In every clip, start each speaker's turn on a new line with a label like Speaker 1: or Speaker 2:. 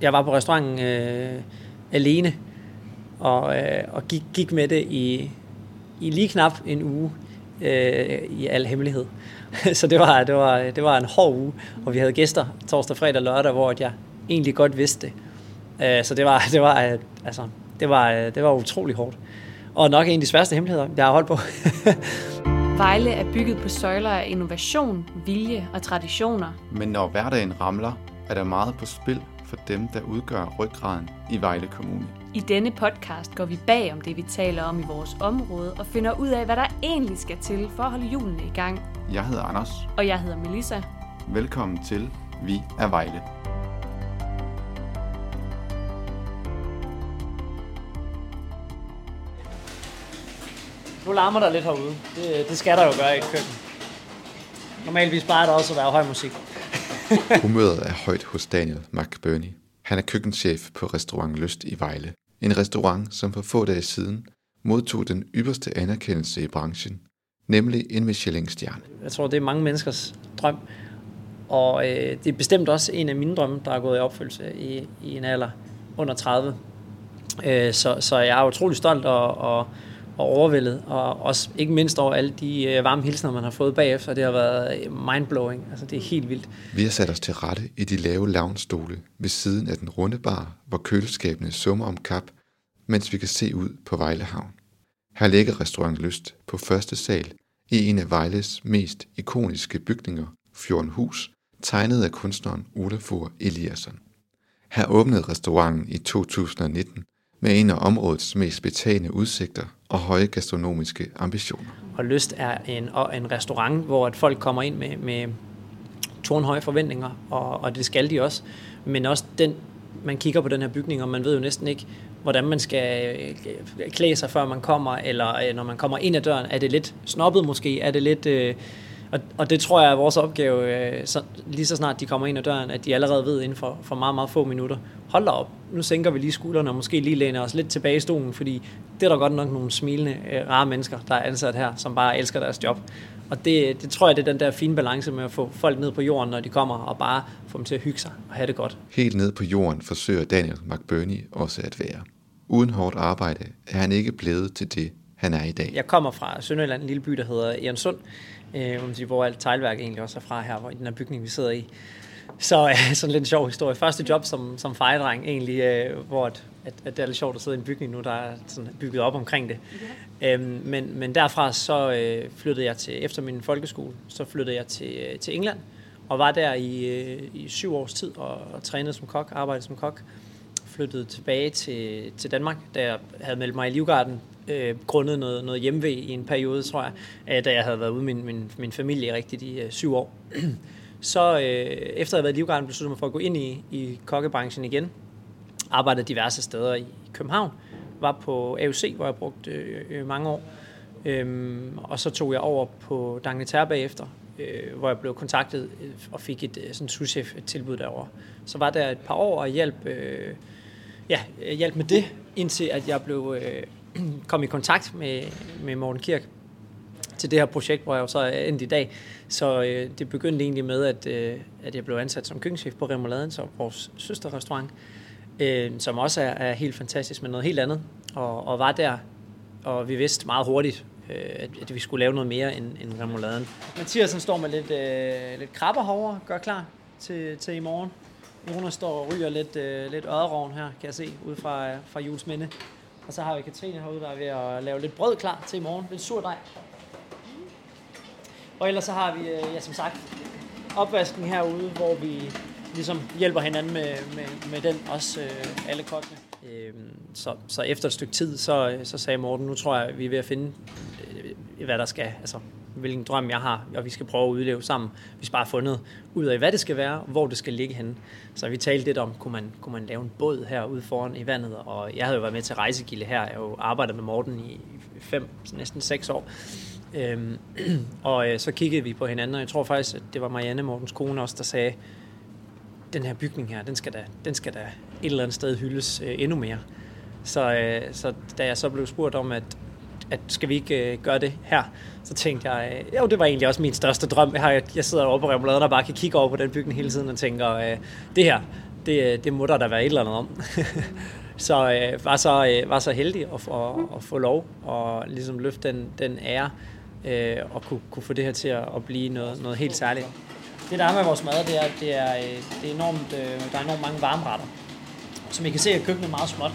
Speaker 1: jeg var på restauranten øh, alene, og, øh, og gik, gik med det i, i lige knap en uge øh, i al hemmelighed. så det var, det, var, det var en hård uge, og vi havde gæster torsdag, fredag og lørdag, hvor jeg egentlig godt vidste det. Øh, så det var, det var, øh, altså, det var, øh, det var utrolig hårdt. Og nok en af de sværeste hemmeligheder, jeg har holdt på.
Speaker 2: Vejle er bygget på søjler af innovation, vilje og traditioner.
Speaker 3: Men når hverdagen ramler, er der meget på spil for dem, der udgør ryggraden i Vejle Kommune.
Speaker 2: I denne podcast går vi bag om det, vi taler om i vores område, og finder ud af, hvad der egentlig skal til for at holde hjulene i gang.
Speaker 3: Jeg hedder Anders.
Speaker 2: Og jeg hedder Melissa.
Speaker 3: Velkommen til Vi er Vejle.
Speaker 1: Nu larmer der lidt herude. Det, det skal der jo gøre i et køkken. Normalvis bare der også at være høj musik.
Speaker 3: Humøret er højt hos Daniel McBurney. Han er køkkenchef på restaurant Lyst i Vejle. En restaurant, som for få dage siden modtog den ypperste anerkendelse i branchen, nemlig en Michelin-stjerne.
Speaker 1: Jeg tror, det er mange menneskers drøm. Og øh, det er bestemt også en af mine drømme, der er gået i opfyldelse i, i en alder under 30. Øh, så, så jeg er utrolig stolt og, og og overvældet, og også ikke mindst over alle de øh, varme hilsner, man har fået bagefter. Det har været øh, mindblowing. Altså, det er helt vildt.
Speaker 3: Vi har sat os til rette i de lave lounge-stole ved siden af den runde bar, hvor køleskabene summer om kap, mens vi kan se ud på Vejle Havn. Her ligger restaurant Lyst på første sal i en af Vejles mest ikoniske bygninger, Fjordenhus, tegnet af kunstneren Olafur Eliasson. Her åbnede restauranten i 2019 med en af områdets mest betagende udsigter og høje gastronomiske ambitioner.
Speaker 1: Og Lyst er en, og en restaurant, hvor at folk kommer ind med, med tårnhøje forventninger, og, og det skal de også. Men også den, man kigger på den her bygning, og man ved jo næsten ikke, hvordan man skal øh, klæde sig, før man kommer, eller øh, når man kommer ind ad døren. Er det lidt snobbet måske? Er det lidt... Øh, og, og det tror jeg er vores opgave, øh, så, lige så snart de kommer ind ad døren, at de allerede ved inden for, for meget, meget få minutter, hold da op, nu sænker vi lige skuldrene og måske lige læner os lidt tilbage i stolen, fordi det er der godt nok nogle smilende, øh, rare mennesker, der er ansat her, som bare elsker deres job. Og det, det tror jeg, det er den der fine balance med at få folk ned på jorden, når de kommer, og bare få dem til at hygge sig og have det godt.
Speaker 3: Helt ned på jorden forsøger Daniel McBurney også at være. Uden hårdt arbejde er han ikke blevet til det, han er i dag.
Speaker 1: Jeg kommer fra Sønderjylland, en lille by, der hedder Egernsund, øh, hvor alt teglværk egentlig også er fra her, hvor i den her bygning, vi sidder i. Så øh, sådan lidt en sjov historie. Første job som, som fejedreng egentlig, øh, hvor at, at, at det er lidt sjovt at sidde i en bygning nu, der er sådan bygget op omkring det. Okay. Øhm, men, men derfra så øh, flyttede jeg til, efter min folkeskole, så flyttede jeg til, øh, til England, og var der i, øh, i syv års tid og, og trænede som kok, arbejdede som kok. Flyttede tilbage til, til Danmark, da jeg havde meldt mig i Livgarden, øh, grundet noget, noget hjemvej i en periode, tror jeg, øh, da jeg havde været ude min, min, min familie rigtig de øh, syv år så øh, efter at have været i Livgarden, besluttede jeg mig for at gå ind i, i kokkebranchen igen. Arbejdede diverse steder i København. Var på AUC, hvor jeg brugte øh, øh, mange år. Øhm, og så tog jeg over på Dagnetær bagefter, øh, hvor jeg blev kontaktet øh, og fik et øh, sådan souschef tilbud derover. Så var der et par år og hjalp, øh, ja, hjalp med det, indtil at jeg blev øh, kom i kontakt med, med Morten Kirk til det her projekt, hvor jeg jo så er endt i dag. Så øh, det begyndte egentlig med, at, øh, at jeg blev ansat som køkkenchef på Remouladen, så vores søsterrestaurant, øh, som også er, er helt fantastisk, men noget helt andet. Og, og var der, og vi vidste meget hurtigt, øh, at, at vi skulle lave noget mere end, end Remouladen. Mathias står med lidt, øh, lidt krabber herovre, gør klar til, til i morgen. Jonas står og ryger lidt, øh, lidt øderovn her, kan jeg se, ud fra, øh, fra Jules Minde. Og så har vi Katrine herude, der er ved at lave lidt brød klar til i morgen. Lidt sur dej. Og ellers så har vi, øh, ja som sagt, opvasken herude, hvor vi ligesom hjælper hinanden med, med, med den, også øh, alle kokkene. Øhm, så, så efter et stykke tid, så, øh, så sagde Morten, nu tror jeg, vi er ved at finde, øh, hvad der skal, altså hvilken drøm jeg har, og vi skal prøve at udleve sammen. Vi skal bare have fundet ud af, hvad det skal være, hvor det skal ligge henne. Så vi talte lidt om, kunne man, kunne man lave en båd her ude foran i vandet, og jeg havde jo været med til rejsegilde her. Jeg har jo arbejdet med Morten i fem, næsten seks år. Øhm, og øh, så kiggede vi på hinanden, og jeg tror faktisk, at det var Marianne, Mortens kone også, der sagde, den her bygning her, den skal da, den skal da et eller andet sted hyldes øh, endnu mere. Så, øh, så da jeg så blev spurgt om, at at skal vi ikke øh, gøre det her? Så tænkte jeg, øh, jo, det var egentlig også min største drøm. Jeg, har, jeg sidder oppe på Remoladen og bare kan kigge over på den bygning hele tiden og tænker, øh, det her, det, øh, det må der da være et eller andet om. så øh, var så øh, var så heldig at, at, at få lov og ligesom løfte den, den ære øh, og kunne, kunne få det her til at, at blive noget, noget helt særligt. Det der er med vores mad, det er, det er, øh, det er enormt, øh, der er enormt mange varmretter. Som I kan se, er køkkenet meget småt.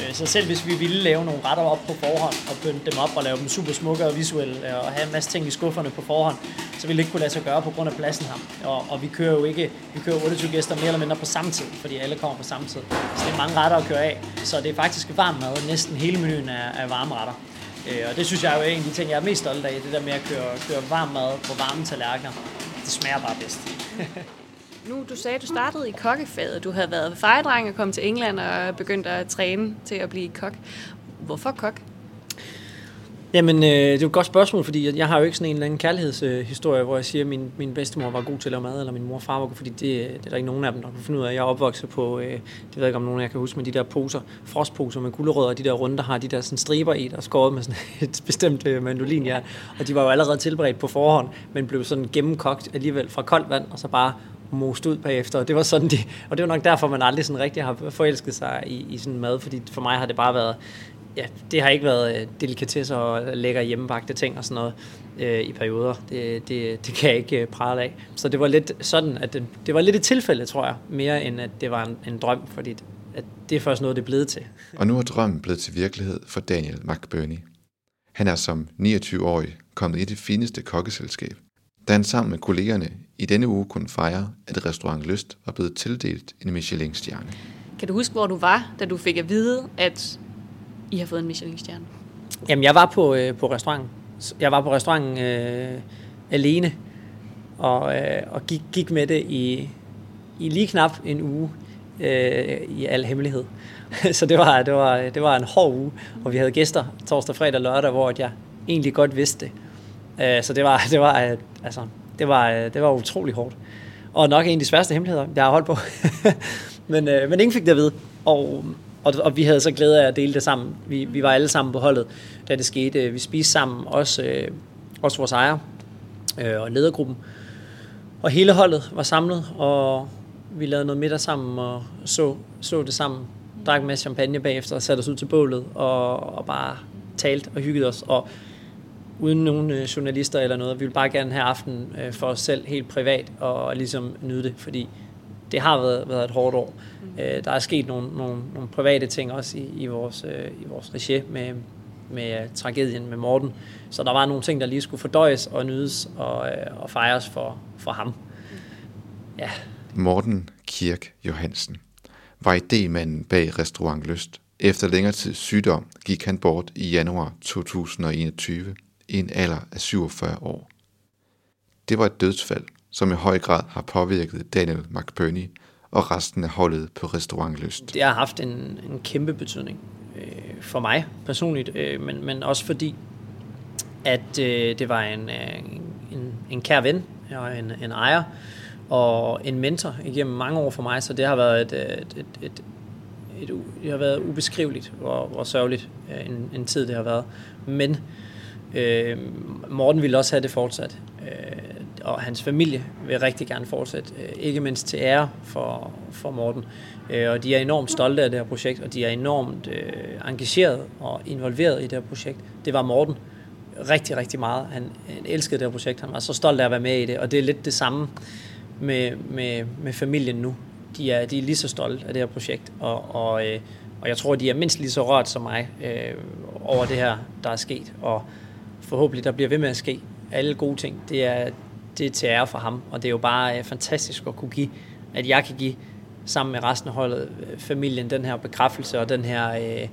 Speaker 1: Øh, så selv hvis vi ville lave nogle retter op på forhånd og pynte dem op og lave dem super smukke og visuelle og have en masse ting i skufferne på forhånd, så ville det ikke kunne lade sig gøre på grund af pladsen her. Og, og vi kører jo ikke, vi kører 28 gæster mere eller mindre på samme tid, fordi alle kommer på samme tid. Så det er mange retter at køre af. Så det er faktisk varm mad. Næsten hele menuen er, er varme retter. Øh, og det synes jeg er jo en af de ting, jeg er mest stolt af, det der med at køre, køre varm mad på varme tallerkener. Det smager bare bedst.
Speaker 2: nu, du sagde, at du startede i kokkefaget. Du havde været fejedreng og kom til England og begyndte at træne til at blive kok. Hvorfor kok?
Speaker 1: Jamen, øh, det er et godt spørgsmål, fordi jeg har jo ikke sådan en eller anden kærlighedshistorie, øh, hvor jeg siger, at min, min bedstemor var god til at lave mad, eller min mor og far var god, fordi det, det er der ikke nogen af dem, der kan finde ud af. Jeg er opvokset på, øh, det ved jeg ikke om nogen af jer kan huske, med de der poser, frostposer med gulerødder, de der runde, der har de der sådan striber i, der er skåret med sådan et bestemt øh, mandolin, ja. Og de var jo allerede tilberedt på forhånd, men blev sådan gennemkogt alligevel fra koldt vand, og så bare most ud bagefter. Og det var sådan de, og det var nok derfor, man aldrig sådan rigtig har forelsket sig i, i sådan mad, fordi for mig har det bare været ja, det har ikke været øh, delikatesser og lækker hjemmebagte ting og sådan noget øh, i perioder. Det, det, det kan jeg ikke øh, prale af. Så det var lidt sådan, at det, det var lidt et tilfælde, tror jeg, mere end at det var en, en drøm, fordi at det er først noget, det er blevet til.
Speaker 3: Og nu er drømmen blevet til virkelighed for Daniel McBurney. Han er som 29-årig kommet i det fineste kokkeselskab, da han sammen med kollegerne i denne uge kunne fejre, at restaurant Lyst var blevet tildelt en Michelin-stjerne.
Speaker 2: Kan du huske, hvor du var, da du fik at vide, at i har fået en Michelin-stjerne?
Speaker 1: Jamen, jeg var på, øh, på restauranten. Jeg var på restauranten øh, alene, og, øh, og gik, gik med det i, i lige knap en uge øh, i al hemmelighed. Så det var, det, var, det var en hård uge, og vi havde gæster torsdag, fredag og lørdag, hvor jeg egentlig godt vidste det. Øh, så det var, det var, øh, altså, det var, øh, det var utrolig hårdt. Og nok en af de sværeste hemmeligheder, jeg har holdt på. men, øh, men ingen fik det at vide. Og og, og vi havde så glæde af at dele det sammen. Vi, vi var alle sammen på holdet, da det skete. Øh, vi spiste sammen, også, øh, også vores ejer øh, og ledergruppen. Og hele holdet var samlet, og vi lavede noget middag sammen og så, så det sammen. Drak en masse champagne bagefter og satte os ud til bålet og, og bare talte og hyggede os. Og uden nogen øh, journalister eller noget. Vi ville bare gerne have aften øh, for os selv helt privat og ligesom nyde det, fordi det har været, været et hårdt år. Mm. Øh, der er sket nogle, nogle, nogle private ting også i, i vores, øh, i vores regi med, med øh, tragedien med Morten. Så der var nogle ting, der lige skulle fordøjes og nydes og, øh, og fejres for, for ham.
Speaker 3: Ja. Morten Kirk Johansen var idémanden bag Restaurant Lyst. Efter længere tid sygdom gik han bort i januar 2021 i en alder af 47 år. Det var et dødsfald, som i høj grad har påvirket Daniel McBurney og resten af holdet på Restaurantlyst.
Speaker 1: Det har haft en, en kæmpe betydning øh, for mig personligt, øh, men, men også fordi, at øh, det var en, øh, en, en kær ven og en, en ejer og en mentor igennem mange år for mig, så det har været et, øh, et, et, et, et, det har været ubeskriveligt, hvor, hvor sørgeligt øh, en, en tid det har været. Men øh, Morten ville også have det fortsat. Øh, og hans familie vil rigtig gerne fortsætte, øh, ikke mindst til ære for, for Morten. Øh, og de er enormt stolte af det her projekt, og de er enormt øh, engageret og involveret i det her projekt. Det var Morten rigtig, rigtig meget. Han, han elskede det her projekt, han var så stolt af at være med i det, og det er lidt det samme med, med, med familien nu. De er, de er lige så stolte af det her projekt, og, og, øh, og jeg tror, de er mindst lige så rørt som mig øh, over det her, der er sket, og forhåbentlig der bliver ved med at ske alle gode ting. Det er, det er til ære for ham, og det er jo bare øh, fantastisk at kunne give, at jeg kan give sammen med resten af holdet, øh, familien, den her bekræftelse og den her, øh,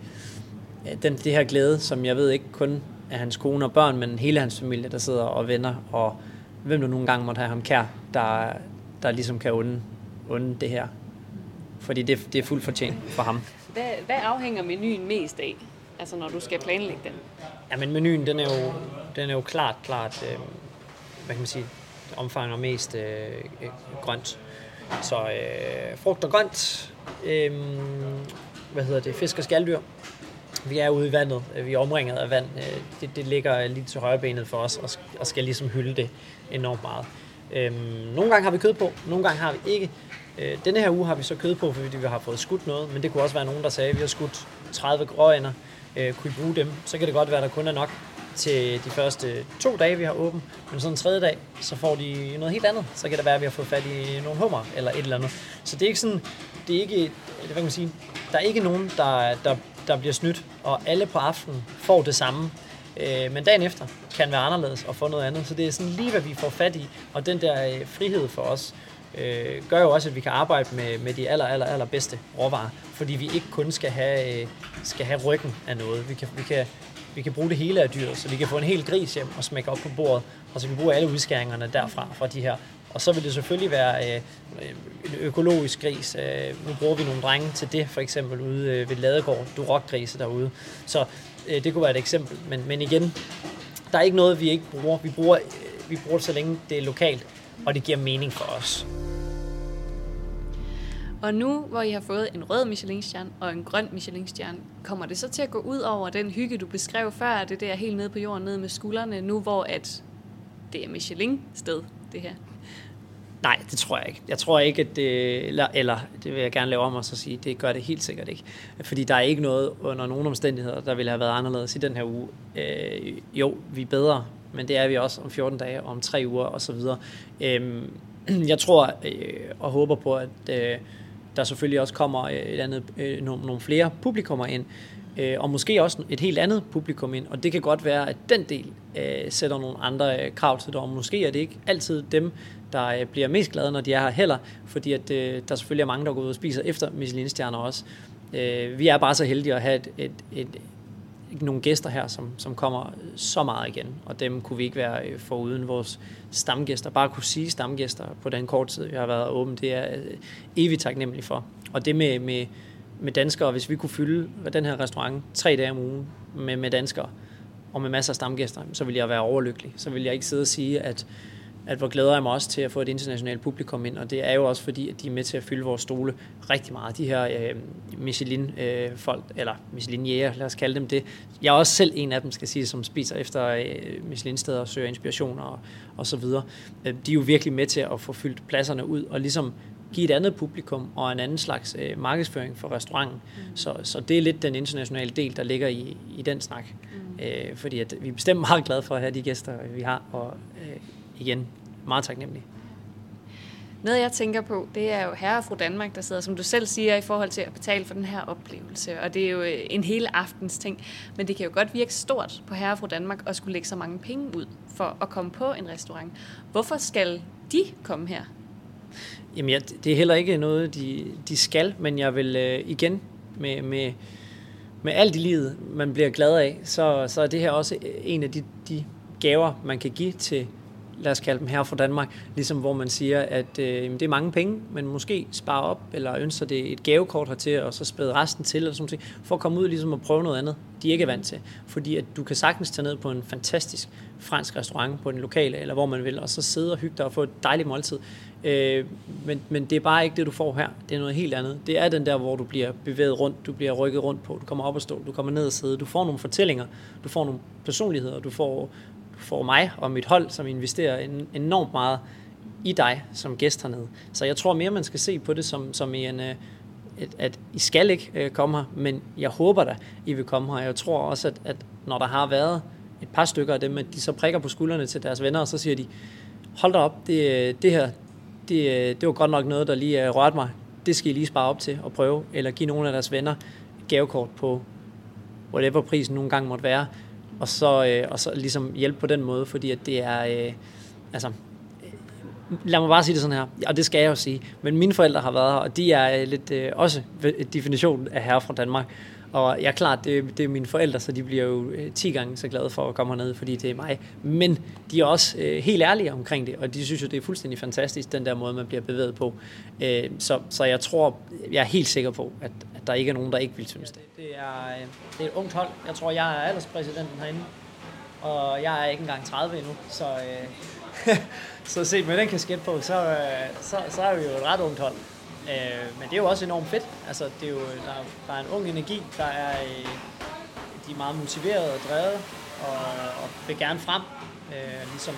Speaker 1: den, det her glæde, som jeg ved ikke kun er hans kone og børn, men hele hans familie, der sidder og venner, og hvem du nogle gange måtte have ham kær, der, der ligesom kan unde, unde det her. Fordi det, det er fuldt fortjent for ham.
Speaker 2: Hvad, hvad afhænger menuen mest af, altså når du skal planlægge den?
Speaker 1: Jamen menuen, den er jo, den er jo klart, klart, øh, hvad kan man sige, omfanger mest øh, øh, grønt. Så øh, frugt og grønt, øh, hvad hedder det, fisk og skalddyr. Vi er ude i vandet, øh, vi er omringet af vand. Øh, det, det ligger lige til højre benet for os og, og skal ligesom hylde det enormt meget. Øhm, nogle gange har vi kød på, nogle gange har vi ikke. Øh, denne her uge har vi så kød på, fordi vi har fået skudt noget, men det kunne også være nogen, der sagde, at vi har skudt 30 gråænder. Øh, kunne I bruge dem? Så kan det godt være, at der kun er nok til de første to dage, vi har åben. Men sådan en tredje dag, så får de noget helt andet. Så kan det være, at vi har fået fat i nogle hummer eller et eller andet. Så det er ikke sådan, det er ikke, hvad kan man sige, der er ikke nogen, der, der, der bliver snydt, og alle på aftenen får det samme. Øh, men dagen efter kan være anderledes og få noget andet. Så det er sådan lige, hvad vi får fat i. Og den der øh, frihed for os, øh, gør jo også, at vi kan arbejde med, med de aller, aller, aller bedste råvarer. Fordi vi ikke kun skal have, øh, skal have ryggen af noget. Vi kan, vi, kan, vi kan bruge det hele af dyret, så vi kan få en hel gris hjem og smække op på bordet, og så kan vi bruge alle udskæringerne derfra, fra de her. Og så vil det selvfølgelig være øh, en økologisk gris. Øh, nu bruger vi nogle drenge til det, for eksempel ude øh, ved Ladegård, durokgrise derude. Så øh, det kunne være et eksempel. Men, men igen, der er ikke noget, vi ikke bruger. Vi bruger, øh, vi bruger det, så længe det er lokalt, og det giver mening for os.
Speaker 2: Og nu, hvor I har fået en rød Michelin-stjerne og en grøn Michelin-stjerne, kommer det så til at gå ud over den hygge, du beskrev før, det der helt nede på jorden, nede med skuldrene, nu hvor at det er Michelin-sted, det her?
Speaker 1: Nej, det tror jeg ikke. Jeg tror ikke, at det, eller, eller det vil jeg gerne lave om og så sige, det gør det helt sikkert ikke. Fordi der er ikke noget under nogen omstændigheder, der ville have været anderledes i den her uge. Øh, jo, vi er bedre, men det er vi også om 14 dage, om 3 uger osv. Øh, jeg tror øh, og håber på, at øh, der selvfølgelig også kommer øh, et andet, øh, nogle, nogle flere publikummer ind, øh, og måske også et helt andet publikum ind, og det kan godt være, at den del øh, sætter nogle andre øh, krav til det, og måske er det ikke altid dem, der øh, bliver mest glade, når de er her heller, fordi at, øh, der selvfølgelig er mange, der går ud og spiser efter Michelin-stjerner også. Øh, vi er bare så heldige at have et, et, et, nogle gæster her, som, som kommer så meget igen, og dem kunne vi ikke være øh, for foruden vores stamgæster. Bare kunne sige stamgæster på den kort tid, vi har været åben, det er øh, evigt taknemmelig for. Og det med, med, med danskere, hvis vi kunne fylde den her restaurant tre dage om ugen med, med danskere, og med masser af stamgæster, så ville jeg være overlykkelig. Så ville jeg ikke sidde og sige, at at hvor glæder jeg mig også til at få et internationalt publikum ind, og det er jo også fordi, at de er med til at fylde vores stole rigtig meget. De her øh, Michelin-folk, øh, eller Michelin-jæger, lad os kalde dem det. Jeg er også selv en af dem, skal sige, som spiser efter øh, Michelin-steder og søger inspiration og, og så videre. Øh, de er jo virkelig med til at få fyldt pladserne ud, og ligesom give et andet publikum og en anden slags øh, markedsføring for restauranten. Mm. Så, så det er lidt den internationale del, der ligger i, i den snak. Mm. Øh, fordi at vi er bestemt meget glade for at have de gæster, vi har, og øh, igen meget taknemmelig.
Speaker 2: Noget jeg tænker på, det er jo herre og fru Danmark, der sidder, som du selv siger, i forhold til at betale for den her oplevelse. Og det er jo øh, en hele aftens ting. Men det kan jo godt virke stort på herre og fru Danmark at skulle lægge så mange penge ud for at komme på en restaurant. Hvorfor skal de komme her?
Speaker 1: Jamen, ja, det er heller ikke noget, de, de skal, men jeg vil øh, igen med, med, med alt i livet, man bliver glad af, så, så er det her også en af de, de gaver, man kan give til, lad os kalde dem her fra Danmark, ligesom hvor man siger, at øh, det er mange penge, men måske spare op, eller ønsker det et gavekort hertil, og så spæde resten til, eller sådan noget, for at komme ud ligesom og prøve noget andet, de ikke er vant til. Fordi at du kan sagtens tage ned på en fantastisk fransk restaurant på den lokale, eller hvor man vil, og så sidde og hygge dig og få et dejligt måltid. Øh, men, men det er bare ikke det, du får her. Det er noget helt andet. Det er den der, hvor du bliver bevæget rundt, du bliver rykket rundt på, du kommer op og stå, du kommer ned og sidde, du får nogle fortællinger, du får nogle personligheder, du får for mig og mit hold, som investerer enormt meget i dig som gæst hernede. Så jeg tror mere, man skal se på det som, som i en, øh, at, at I skal ikke øh, komme her, men jeg håber da, I vil komme her. Jeg tror også, at, at når der har været et par stykker af dem, at de så prikker på skuldrene til deres venner, og så siger de, hold da op, det, det her, det, det var godt nok noget, der lige øh, rørte mig. Det skal I lige spare op til og prøve, eller give nogle af deres venner gavekort på whatever prisen nogle gange måtte være Mm. og så, øh, og så ligesom hjælpe på den måde, fordi at det er, øh, altså, øh, lad mig bare sige det sådan her, og det skal jeg jo sige, men mine forældre har været her, og de er lidt øh, også definitionen af herre fra Danmark, og jeg er klart, det, det er mine forældre, så de bliver jo øh, 10 gange så glade for at komme herned, fordi det er mig. Men de er også øh, helt ærlige omkring det, og de synes jo, det er fuldstændig fantastisk, den der måde, man bliver bevæget på. Øh, så, så jeg tror, jeg er helt sikker på, at, at der ikke er nogen, der ikke vil synes det. Det er, øh, det er et ungt hold. Jeg tror, jeg er alderspræsidenten herinde, og jeg er ikke engang 30 endnu, så, øh, så set med den kasket på, så, øh, så, så er vi jo et ret ungt hold. Øh, men det er jo også enormt fedt. Altså, det er jo, der, der er en ung energi, der er, øh, de er meget motiverede og drevet og, og vil gerne frem. Øh, ligesom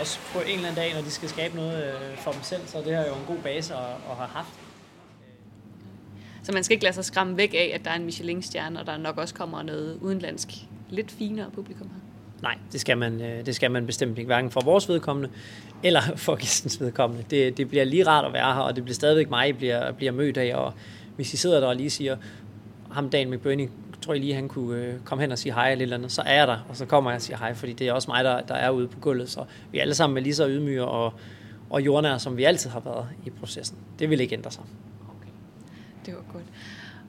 Speaker 1: også på en eller anden dag, når de skal skabe noget øh, for dem selv, så det her er jo en god base at, at have haft.
Speaker 2: Så man skal ikke lade sig skræmme væk af, at der er en Michelin-stjerne, og der nok også kommer noget udenlandsk, lidt finere publikum her.
Speaker 1: Nej, det skal man, øh, det skal man bestemt ikke, hverken for vores vedkommende eller for gæstens vedkommende. Det, det bliver lige rart at være her, og det bliver stadigvæk mig, bliver, bliver mødt af, og hvis I sidder der og lige siger, ham Dan McBurney, tror jeg lige, han kunne øh, komme hen og sige hej eller eller andet, så er jeg der, og så kommer jeg og siger hej, fordi det er også mig, der, der er ude på gulvet, så vi er alle sammen er lige så ydmyge og, og jordnære, som vi altid har været i processen. Det vil ikke ændre sig.
Speaker 2: Okay. Det var godt.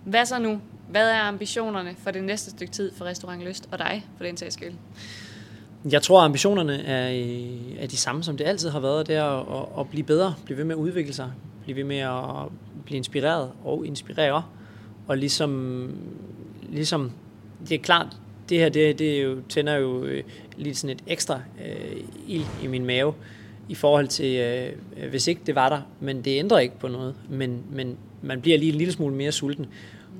Speaker 2: Hvad så nu? Hvad er ambitionerne for det næste stykke tid for Restaurant Lyst og dig, for den sags skyld?
Speaker 1: Jeg tror, at ambitionerne er, øh, er de samme, som det altid har været. Det er at, at blive bedre, blive ved med at udvikle sig, blive ved med at blive inspireret og inspirere. Og ligesom, ligesom det er klart, det her det, det jo, tænder jo øh, lidt sådan et ekstra øh, ild i min mave i forhold til, øh, øh, hvis ikke det var der. Men det ændrer ikke på noget. Men, men man bliver lige en lille smule mere sulten.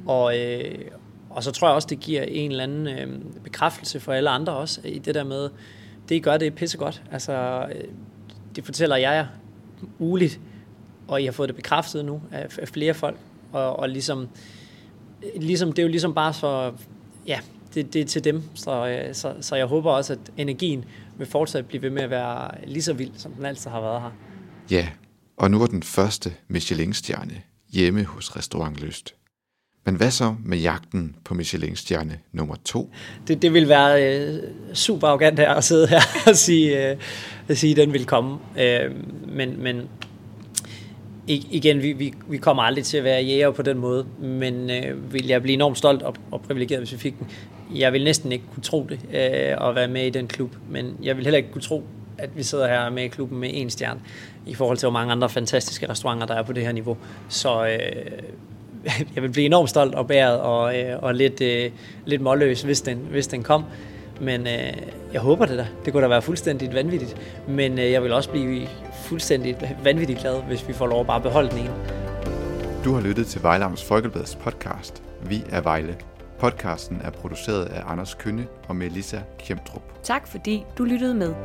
Speaker 1: Og, øh, og så tror jeg også, det giver en eller anden øh, bekræftelse for alle andre også, i det der med, det I gør, det er pissegodt. Altså, øh, det fortæller jeg jer ugeligt, og I har fået det bekræftet nu af, af flere folk. Og, og ligesom, ligesom, det er jo ligesom bare så, ja, det, det er til dem. Så, øh, så, så jeg håber også, at energien vil fortsat blive ved med at være lige så vild, som den altid har været her.
Speaker 3: Ja, og nu er den første Michelin-stjerne hjemme hos Restaurant Lyst. Men hvad så med jagten på Michelin-stjerne nummer to?
Speaker 1: Det, det vil være øh, super arrogant her at sidde her og sige, øh, at sige at den vil komme. Øh, men, men igen, vi, vi, vi kommer aldrig til at være jæger på den måde, men øh, vil jeg blive enormt stolt og, og privilegeret, hvis vi fik den. Jeg vil næsten ikke kunne tro det, øh, at være med i den klub, men jeg vil heller ikke kunne tro, at vi sidder her med i klubben med en stjerne, i forhold til, hvor mange andre fantastiske restauranter, der er på det her niveau. Så øh, jeg vil blive enormt stolt og bæret og, øh, og lidt, øh, lidt målløs, hvis den, hvis den kom. Men øh, jeg håber det da. Det kunne da være fuldstændig vanvittigt. Men øh, jeg vil også blive fuldstændig vanvittigt glad, hvis vi får lov at bare beholde den ene.
Speaker 3: Du har lyttet til Vejlams Folkebladets podcast. Vi er Vejle. Podcasten er produceret af Anders Kønne og Melissa Kjemtrup.
Speaker 2: Tak fordi du lyttede med.